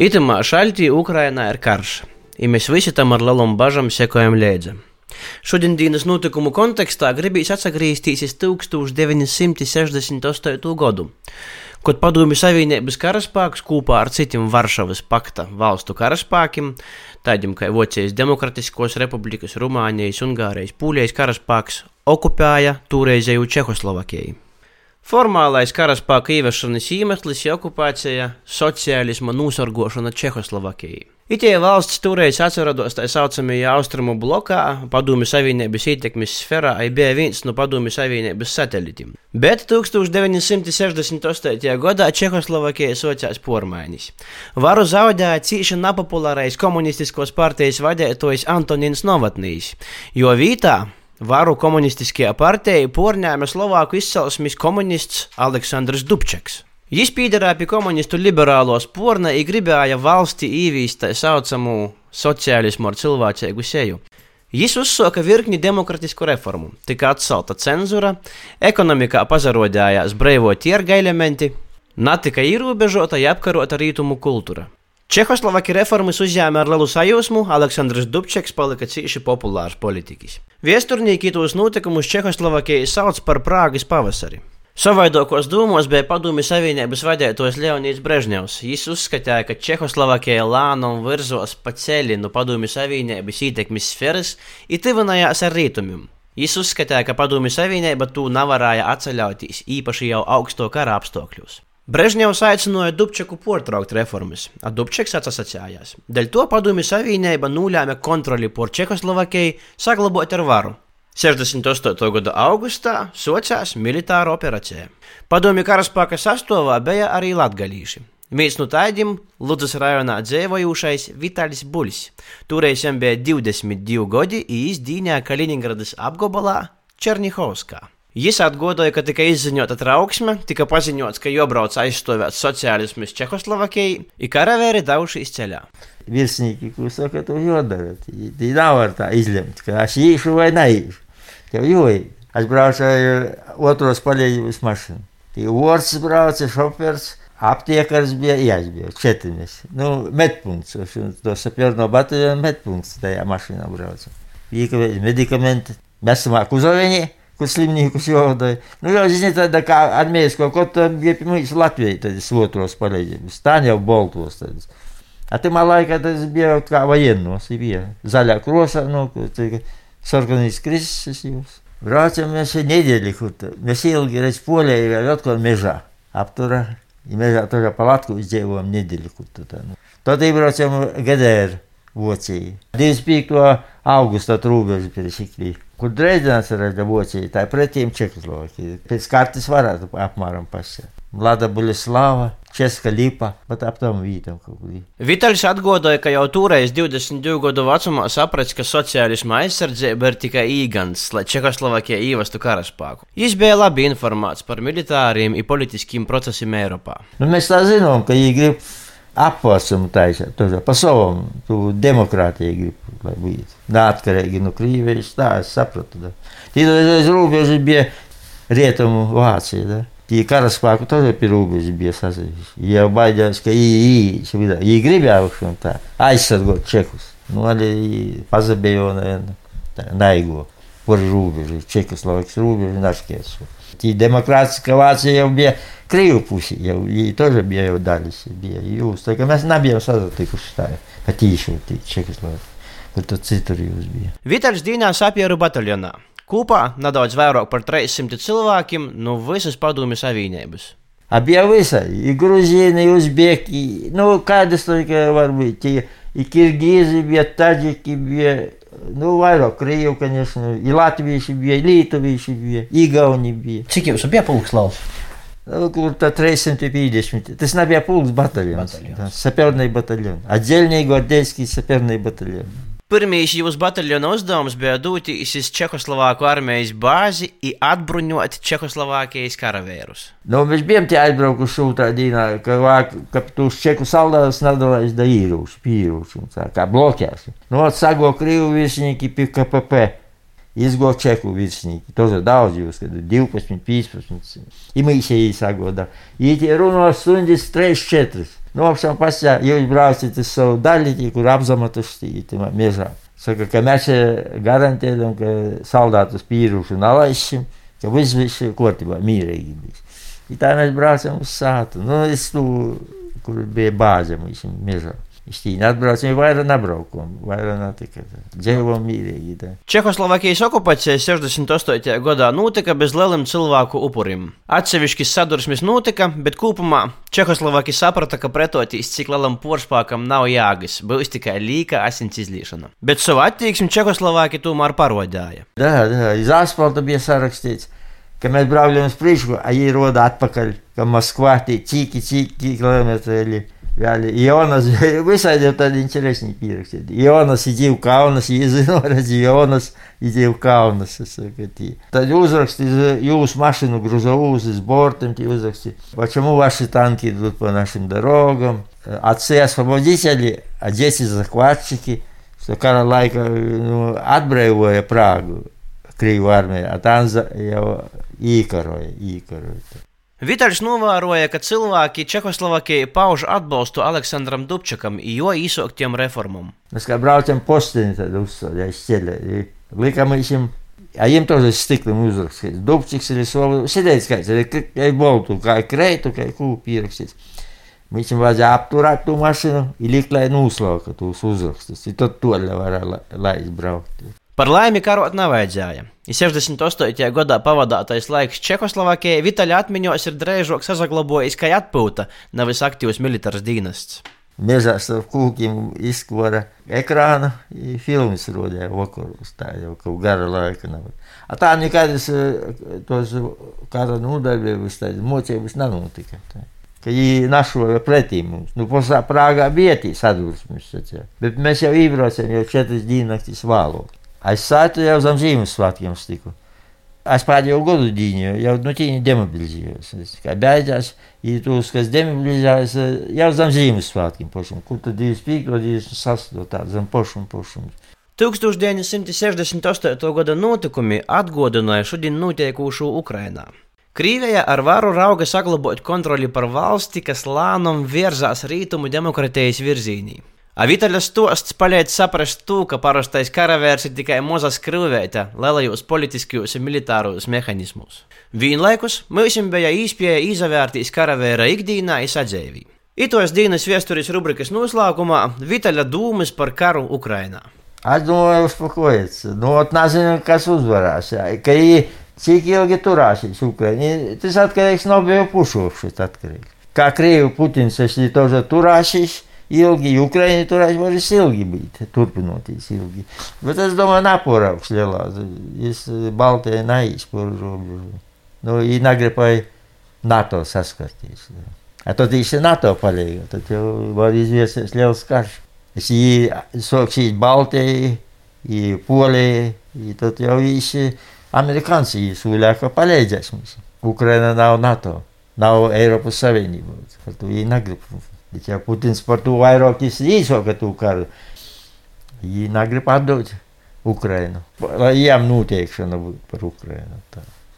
Itamā šaļtī Ukrainā ir karš, ja mēs visi tam ar lielām bažām sekojam līdzi. Šodienas notikumu kontekstā gribīs atgriezties 1968. gadu, kad Padomju Savienības karaspēks kopā ar citiem Varšavas pakta valstu karaspēkiem, tādiem kā Vācijas Demokratiskos republikas, Rumānijas, Ungārijas, Pūlijas karaspēks, okupēja toreizēju Čehoslovakiju. Formālais karaspēka ieviešanas iemesls ir okupācija, sociālisma nosargošana Čehoslovakijai. Itie valsts toreiz atrodas tā saucamajā austrumu blokā, Padomju Savienības ietekmes sfērā, bija viens no Padomju Savienības satelītiem. Bet 1968. gadā Čehoslovakija socās pormaiņas. Varu zaudēja cīši nepopulārais komunistiskos partijas vadītājs Antonins Novatnīs, jo vītā varu komunistiskajā partijā porņēma Slovāku izcelsmes komunists Aleksandrs Dubčeks. Viņš piederēja pie komunistu liberālo sporna un gribēja valsti īvīst tā saucamu sociālismu ar cilvēcīgu seju. Viņš uzsāka virkni demokratisku reformu, tika atcelta cenzūra, ekonomikā pazarodējās brīvo tirga elementi, netika ierobežota ja apkarota rītumu kultūra. Čehoslovaki reformas uzņēma ar lielu sajūsmu, Aleksandrs Dubčeks palika cīši populārs politiķis. Viesturnieki tos notikumus Čehoslovakijai sauc par Prāgas pavasari. Savaidokos dūmos bija Padomju Savienības vadītājs Leonīds Brežņevs. Viņš uzskatīja, ka Čehoslovakija lēnām virzos pa ceļu no Padomju Savienības ietekmes sfēras un tuvinājās ar rietumiem. Viņš uzskatīja, ka Padomju Savienība to nevarēja atceļauties īpaši jau augsto kara apstākļos. Brežņevs aicināja Dubčeku pārtraukt reformas, a Dubčeks atsacījās. Dēļ to Padomju Savienība nolēma kontroli pār Čehoslovakiju saglabāt ar varu. 68. gada augustā socās militāra operācija. Padomju karaspēka sastāvā bija arī latgalīši. Viens no tādiem Ludus rajonā dzīvojošais Vitālis Buļs. Toreiz viņam bija 22 gadi, un dīņā Kaliningradas apgabalā Černihovskā. Viņš atgādāja, ka tika izziņota trauksme, tika paziņots, ka jobrauc aizstāvēt sociālismu Čehoslovakijai, un karavēri devušies ceļā. Virsnieki, kurš saka, to jādara. Tī nav var tā izlemt, ka es īšu vai neīšu. Tev joji. Es braucu ar otros palīdzības mašīnu. Tī orts brauca, šofers, aptiekars bija, jā, es biju četriņas. Nu, medpunkts, to sapierno bataljonu medpunkts tajā mašīnā brauca. Bija medikamenti, mēs esam uzavviņi Куслимнику Сьогодой. Ну, я жизни тогда армейского, кот там, где мы из Латвии, то есть, вот вас полезли. Станя в болту остались. А ты малайка, это сбил военного себе. Заля кроса, ну, ты сорганный кризис сосился. Врача мне все недели хуто. Мне сел, говорит, поле и говорит, он межа. А птура, и межа тоже палатку сделал, недели хуто. Тот и врача ГДР. Vācijā. 25. augustā robeža Sikrija kur Dresdenas rada Vācija, tā pretīm Čehoslovākija. Pēc kartes varētu apmēram pasēt. Vlada Buļslava, Česka Lipa, bet ap tam vītam kaut kur. Vitaļs atgādāja, ka jau toreiz 22 gadu vecumā saprats, ka sociālisma aizsardzība ir tikai īgans, lai Čehoslovākija ievestu karaspēku. Viņš bija labi informēts par militāriem un politiskiem procesiem Eiropā. Nu, mēs tā zinām, ka viņi grib apvērsumu taisīt. Pa savam, tu demokrātiju gribi, lai būtu. Neatkarīgi no Krievijas, tā es sapratu. Tīdēļ robeža bija rietumu Vācija. Da. Tie karaspēku tad pie robežas bija sasaistīti. Jau baidījās, ka viņi gribēja tā aizsargot čekus. Nu, arī pazabēja naigo par robežu, Čekoslovākijas robežu, naškies. Tie demokrātiskā Vācija jau bija Krievu pusi jau тоже bija jau daļas. Bija jūs. Tā kā mēs nebijām sazatikuši tā patīšu Čekoslovākiju. Kur tad citur jūs bija. Vitāls Dīnā sapieru bataljonā. Kopā nedaudz vairāk par 300 cilvēkiem no visas padomju savienības. Bija visai, i gruzīni, i uzbeki, nu kādas tikai varbūt, i, i kirgīzi bija, taģiki bija, nu vairāk krievu, конечно, i latvieši bija, i lietuvieši bija, igauni bija. Cik jums bija pulks lauks? Kur tā 350. Tas nebija pulks bataljons. bataljons. Saperный bataljons. Отдельный гвардейский saperный bataljons. Pirmīs jūsu bataljona uzdevums bija doties uz Čehoslovāku armijas bāzi un atbruņot Čehoslovākijas karavērus. Nu, mēs bijām tie aizbraukuši otrā dienā, ka, vāk, ka tos čeku soldātus nedalās da īrūši, pīrūši, kā blokēs. Nu, atsago Krievu virsnieki pie KPP. Izgo čeku virsnieki. Ir daudz, jūs, kad 12, 15. Imīšie īsāgodā. Ītie runo stundas 3, 4. Nopšām pasā, jūs braucat uz savu daļu, kur apzamatuši tīmā mežā. Saka, ka mēs garantējam, ka saldātus pīrušu nalaišam, ka viss ir kārtībā, mīrīgi bijis. I tā mēs braucam uz sātu. Nu, es tu, kur bija bāze mums mežā. Šķīņi atbraucam, vairāk nebraukam, vairāk netika. Dzīvojam mīrīgi. Tā. Čehoslovākijas okupācija 68. gadā notika bez lieliem cilvēku upuriem. Atsevišķi sadursmes notika, bet kopumā Čehoslovākija saprata, ka pretotīs cik lielam porspākam nav jāgas, būs tikai līka asins izliešana. Bet savu attieksmi Čehoslovākija tomēr parodāja. Jā, jā, iz asfalta bija sarakstīts. Ka mēs braukājam uz priekšu, a viņi roda atpakaļ, ka Moskvā tie cīki, cīki kilometri. И Yani Ioannas, высадил это интересный пирог. нас иди в Каунас, и он нас иди в Каунас. Tad uzrakst, юз машину грузовую с бортом, te uzraksti, почему ваши танки идут по нашим дорогам, э, отцы-освободители, а дети-захватчики, что Каралайка э, ну, отбраивая Прагу, кривую армию, а там за, его, и, короче. Vitaļs novēroja, ka cilvēki Čehoslovākijā pauž atbalstu Aleksandram Dubčakam, jo īsoktiem reformam. Mēs kā braucam postiņu, tad uzstādījām ceļā. Likām viņam, ja viņam to uz stikliem uzrakstīts, Dubčiks ir slavs, sēdējis kāds, kā boltu, kā kreitu, kā kūpu ierakstīts. Viņam vajadzēja apturēt to mašīnu, ielikt, lai noslauka tos uzrakstus, un tad to varēja laizbraukt. Par laimi karot nevajadzēja. 68. gadā pavadātais laiks Čehoslovākijai Vitaļa atmiņos ir drēžok sazaglabojis kā atpūta, nevis aktīvs militārs dienests. Mežā starp kūkiem izkora ekrāna, filmas rodīja vakaros, tā jau kaut gara laika nav. A tā nekādas tos kara nodarbības, tādas mocības nenotika. Tā. Ka viņi našoja pretī mums. Nu, posā Prāgā bija tī sadursmes, bet mēs jau ībraucam jau četras diennaktis vālot. Aizsātu jau zem Ziemassvētkiem tiku. Es pēdējo gadu dīņu jau no tīņa demobilizējos. Es kā beidzās, ja tos, kas demobilizējas, jau zem Ziemassvētkiem pošam. Kur tad 25, 26, tā zem pošam, pošam. 1968. gada notikumi atgādināja šodien notiekušo Ukrainā. Krievija ar varu rauga saglabāt kontroli par valsti, kas lēnām virzās rītumu demokratijas virzienī. Avitaļas stosts palīdz saprast to, ka parastais karavērs ir tikai maza skrūvēta lielajos politiskajos un militāros mehānismos. Vienlaikus mums bija īspēja izvērtīs karavēra ikdienā izadzēvī. Itos dienas vēstures rubrikas noslēgumā Vitaļa dūmas par karu Ukrainā. Es domāju, uzpakojies. Nu, nezinu, kas uzvarēs. Ka cik ilgi turēsies Ukraiņā. Tas atkarīgs no abu pušu. Kā Krievu Putins, es arī turēsies ilgi, Ukraiņa turēs varēs ilgi būt, turpinoties ilgi. Bet es domāju, naporauks lielā, es Baltijai naiz par robežu. Nu, viņi negribēja NATO saskarties. A tad īsi NATO palīga, tad jau var izviesties liels karš. Es sāksīs Baltijai, Polijai, tad jau īsi amerikāņi sūļāk palīdzēs mums. Ukraina nav NATO, nav Eiropas Savienība, tad viņi negrib. Bet ja Putins par to vairāk izsaka to karu, viņi negrib atdot Ukrainu. Lai jām noteikšana būtu par Ukrainu. Tā.